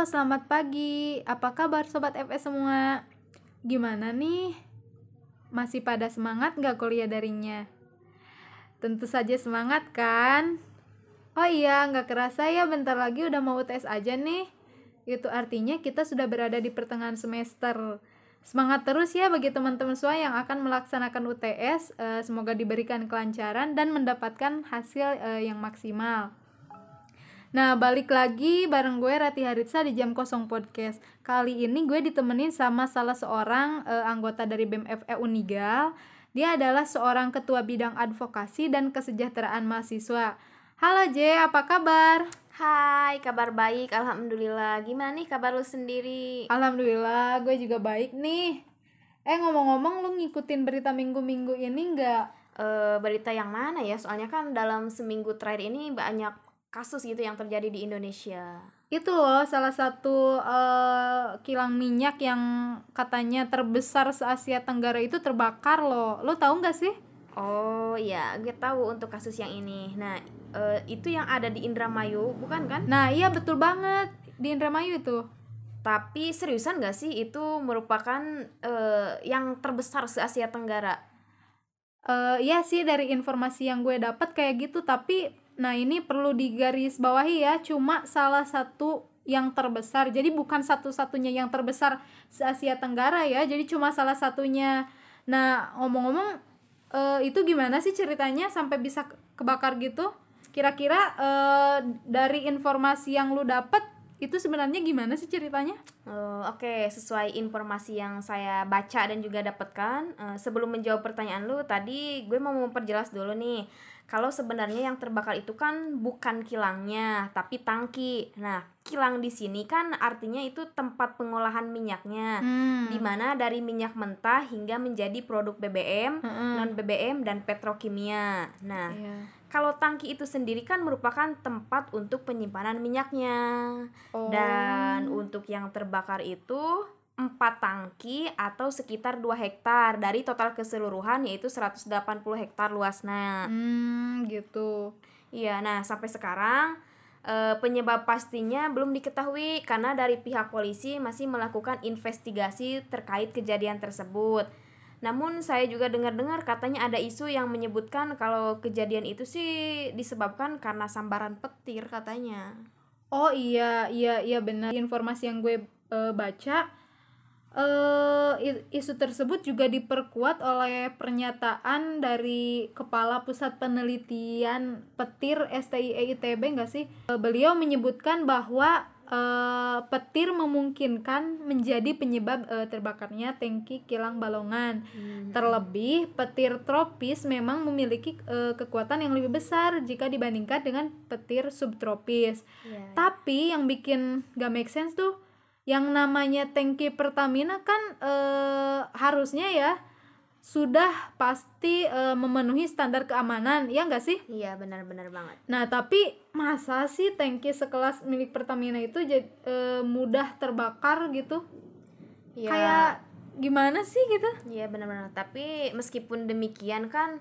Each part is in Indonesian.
Selamat pagi. Apa kabar Sobat FS semua? Gimana nih? Masih pada semangat nggak kuliah daringnya? Tentu saja semangat kan? Oh iya, nggak kerasa ya bentar lagi udah mau UTS aja nih. Itu artinya kita sudah berada di pertengahan semester. Semangat terus ya bagi teman-teman semua yang akan melaksanakan UTS. Eh, semoga diberikan kelancaran dan mendapatkan hasil eh, yang maksimal. Nah, balik lagi bareng gue Rati Haritsa di Jam Kosong Podcast. Kali ini gue ditemenin sama salah seorang uh, anggota dari BMFE Unigal. Dia adalah seorang ketua bidang advokasi dan kesejahteraan mahasiswa. Halo J, apa kabar? Hai, kabar baik, alhamdulillah. Gimana nih kabar lu sendiri? Alhamdulillah, gue juga baik nih. Eh ngomong-ngomong, lu ngikutin berita minggu-minggu ini nggak? Eh, berita yang mana ya? Soalnya kan dalam seminggu terakhir ini banyak kasus gitu yang terjadi di Indonesia. Itu loh salah satu uh, kilang minyak yang katanya terbesar se Asia Tenggara itu terbakar loh. Lo tahu nggak sih? Oh iya, gue tahu untuk kasus yang ini. Nah, uh, itu yang ada di Indramayu, bukan kan? Nah, iya betul banget di Indramayu itu. Tapi seriusan gak sih itu merupakan uh, yang terbesar se Asia Tenggara? Uh, iya sih dari informasi yang gue dapat kayak gitu, tapi Nah, ini perlu digaris bawahi ya, cuma salah satu yang terbesar. Jadi bukan satu-satunya yang terbesar se Asia Tenggara ya. Jadi cuma salah satunya. Nah, ngomong-ngomong uh, itu gimana sih ceritanya sampai bisa kebakar gitu? Kira-kira uh, dari informasi yang lu dapat itu sebenarnya gimana sih ceritanya? Uh, Oke, okay. sesuai informasi yang saya baca dan juga dapatkan, uh, sebelum menjawab pertanyaan lu tadi, gue mau memperjelas dulu nih kalau sebenarnya yang terbakar itu kan bukan kilangnya, tapi tangki. Nah, kilang di sini kan artinya itu tempat pengolahan minyaknya, hmm. di mana dari minyak mentah hingga menjadi produk BBM, hmm. non BBM dan petrokimia. Nah, yeah. Kalau tangki itu sendiri kan merupakan tempat untuk penyimpanan minyaknya, oh. dan untuk yang terbakar itu 4 tangki atau sekitar 2 hektar dari total keseluruhan yaitu 180 hektar luasnya. Hmm, gitu. Iya, nah sampai sekarang e, penyebab pastinya belum diketahui karena dari pihak polisi masih melakukan investigasi terkait kejadian tersebut. Namun saya juga dengar-dengar katanya ada isu yang menyebutkan kalau kejadian itu sih disebabkan karena sambaran petir katanya. Oh iya, iya, iya benar. Informasi yang gue e, baca uh, isu tersebut juga diperkuat oleh pernyataan dari Kepala Pusat Penelitian Petir STIE ITB enggak sih? Uh, beliau menyebutkan bahwa uh, petir memungkinkan menjadi penyebab uh, terbakarnya tangki kilang Balongan. Hmm. Terlebih petir tropis memang memiliki uh, kekuatan yang lebih besar jika dibandingkan dengan petir subtropis. Yeah. Tapi yang bikin gak make sense tuh yang namanya tangki Pertamina kan eh, harusnya ya sudah pasti e, memenuhi standar keamanan ya enggak sih? Iya benar-benar banget. Nah tapi masa sih tangki sekelas milik Pertamina itu e, mudah terbakar gitu? Ya. kayak gimana sih gitu? Iya benar-benar tapi meskipun demikian kan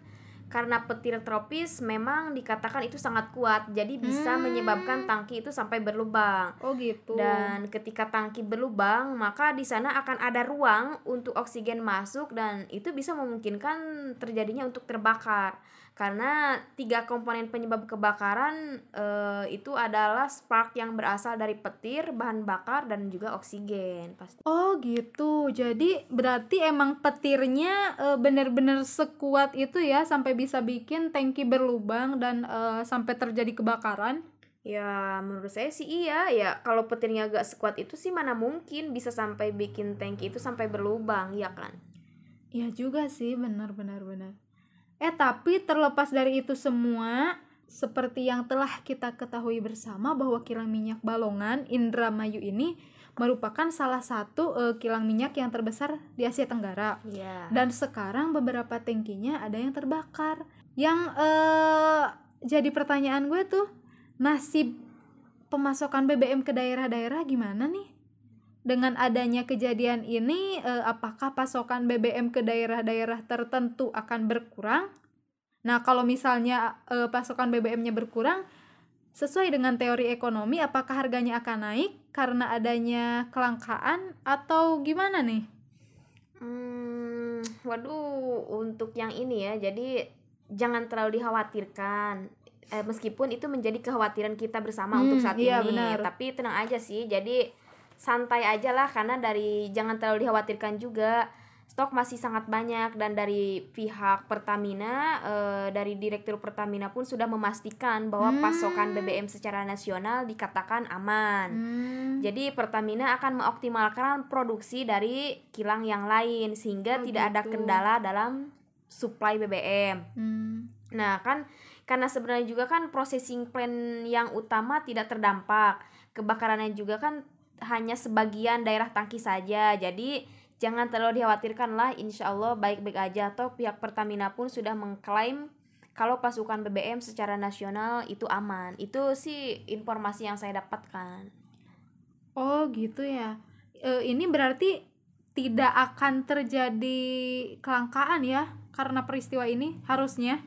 karena petir tropis memang dikatakan itu sangat kuat. Jadi bisa hmm. menyebabkan tangki itu sampai berlubang. Oh gitu. Dan ketika tangki berlubang maka di sana akan ada ruang untuk oksigen masuk dan itu bisa memungkinkan terjadinya untuk terbakar karena tiga komponen penyebab kebakaran e, itu adalah spark yang berasal dari petir, bahan bakar dan juga oksigen pasti. Oh gitu. Jadi berarti emang petirnya e, benar-benar sekuat itu ya sampai bisa bikin tangki berlubang dan e, sampai terjadi kebakaran? Ya menurut saya sih iya ya kalau petirnya agak sekuat itu sih mana mungkin bisa sampai bikin tangki itu sampai berlubang ya kan? Iya juga sih benar-benar benar. Eh tapi terlepas dari itu semua, seperti yang telah kita ketahui bersama bahwa kilang minyak Balongan Indramayu ini merupakan salah satu uh, kilang minyak yang terbesar di Asia Tenggara. Yeah. Dan sekarang beberapa tangkinya ada yang terbakar. Yang uh, jadi pertanyaan gue tuh nasib pemasokan BBM ke daerah-daerah gimana nih? Dengan adanya kejadian ini eh, apakah pasokan BBM ke daerah-daerah tertentu akan berkurang? Nah, kalau misalnya eh, pasokan BBM-nya berkurang, sesuai dengan teori ekonomi apakah harganya akan naik karena adanya kelangkaan atau gimana nih? Hmm, waduh, untuk yang ini ya, jadi jangan terlalu dikhawatirkan. Eh, meskipun itu menjadi kekhawatiran kita bersama Hmm, untuk saat iya, ini, benar. tapi tenang aja sih. Jadi santai aja lah karena dari jangan terlalu dikhawatirkan juga. Stok masih sangat banyak dan dari pihak Pertamina, eh, dari Direktur Pertamina pun sudah memastikan bahwa Hmm. pasokan BBM secara nasional dikatakan aman. Hmm, Jadi Pertamina akan mengoptimalkan produksi dari kilang yang lain sehingga Oh, tidak ada gitu. kendala dalam supply BBM. hmm, Nah, kan karena sebenarnya juga kan processing plant yang utama tidak terdampak. Kebakarannya juga kan hanya sebagian daerah tangki saja. Jadi jangan terlalu dikhawatirkan lah, insya Allah baik-baik aja. Atau pihak Pertamina pun sudah mengklaim kalau pasukan BBM secara nasional itu aman. Itu sih informasi yang saya dapatkan. Oh gitu ya. Eh, ini berarti tidak akan terjadi kelangkaan ya karena peristiwa ini harusnya.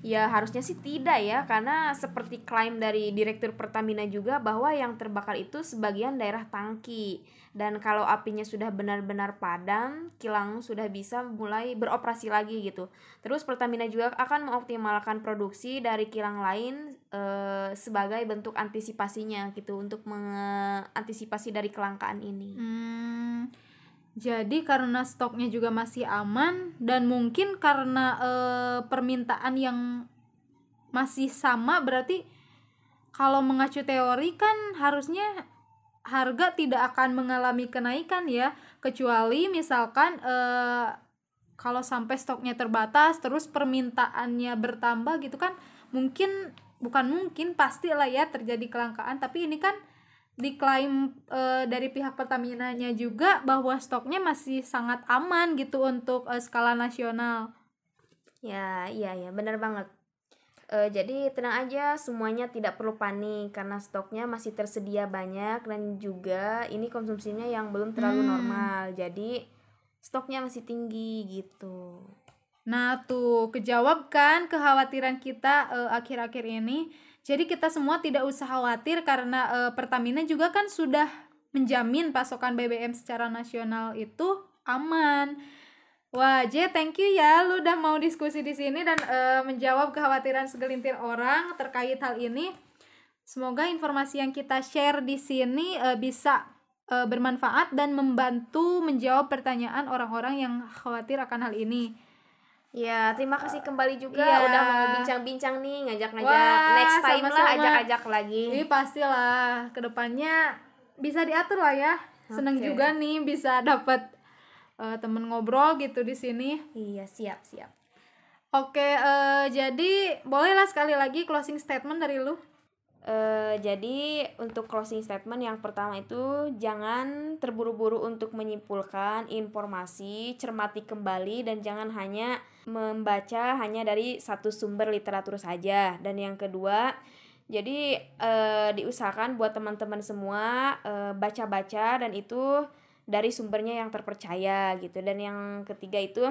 Ya harusnya sih tidak ya karena seperti klaim dari Direktur Pertamina juga bahwa yang terbakar itu sebagian daerah tangki dan kalau apinya sudah benar-benar padam kilang sudah bisa mulai beroperasi lagi gitu. Terus Pertamina juga akan mengoptimalkan produksi dari kilang lain eh, sebagai bentuk antisipasinya gitu untuk mengantisipasi dari kelangkaan ini. Hmm, jadi karena stoknya juga masih aman dan mungkin karena eh, permintaan yang masih sama berarti kalau mengacu teori kan harusnya harga tidak akan mengalami kenaikan ya. Kecuali misalkan eh, kalau sampai stoknya terbatas terus permintaannya bertambah gitu kan mungkin bukan mungkin pastilah ya terjadi kelangkaan. Tapi ini kan diklaim eh, dari pihak Pertamina-nya juga bahwa stoknya masih sangat aman gitu untuk eh, skala nasional. Ya, iya ya, benar banget. Eh, jadi tenang aja, semuanya tidak perlu panik karena stoknya masih tersedia banyak dan juga ini konsumsinya yang belum terlalu Hmm. normal. Jadi stoknya masih tinggi gitu. Nah, tuh kejawab kan kekhawatiran kita eh, akhir-akhir ini. Jadi kita semua tidak usah khawatir karena eh, Pertamina juga kan sudah menjamin pasokan BBM secara nasional itu aman. Wah, J, thank you ya, lu udah mau diskusi di sini dan eh, menjawab kekhawatiran segelintir orang terkait hal ini. Semoga informasi yang kita share di sini eh, bisa eh, bermanfaat dan membantu menjawab pertanyaan orang-orang yang khawatir akan hal ini. Ya, terima kasih kembali juga Iya. udah mau bincang-bincang nih, ngajak-ngajak. Next time lah sama-sama. ajak-ajak lagi. Ini pastilah ke depannya bisa diatur lah ya. Seneng Oke. juga nih bisa dapat eh, temen ngobrol gitu di sini. Iya, siap, siap. Oke, eh, jadi bolehlah sekali lagi closing statement dari lu. Eh, jadi untuk closing statement yang pertama itu jangan terburu-buru untuk menyimpulkan informasi, cermati kembali dan jangan hanya membaca hanya dari satu sumber literatur saja. Dan yang kedua, jadi eh, diusahakan buat teman-teman semua eh, baca-baca dan itu dari sumbernya yang terpercaya gitu. Dan yang ketiga itu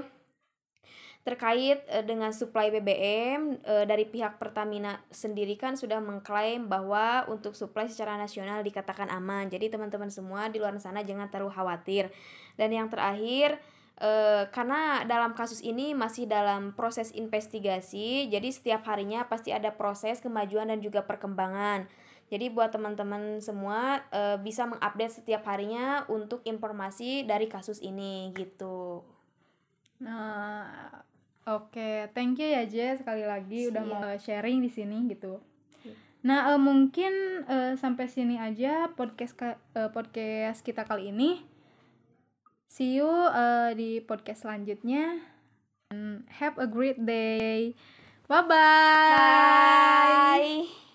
terkait eh, dengan suplai BBM eh, dari pihak Pertamina sendiri kan sudah mengklaim bahwa untuk suplai secara nasional dikatakan aman. Jadi teman-teman semua di luar sana jangan terlalu khawatir. Dan yang terakhir eh, karena dalam kasus ini masih dalam proses investigasi, jadi setiap harinya pasti ada proses kemajuan dan juga perkembangan. Jadi buat teman-teman semua eh, bisa mengupdate setiap harinya untuk informasi dari kasus ini gitu. Nah, oke, thank you ya Jess sekali lagi udah Siap. mau eh, sharing di sini gitu. Iya. Nah, eh, mungkin eh, sampai sini aja podcast eh, podcast kita kali ini. See you eh, di podcast selanjutnya. And have a great day. Bye-bye. Bye.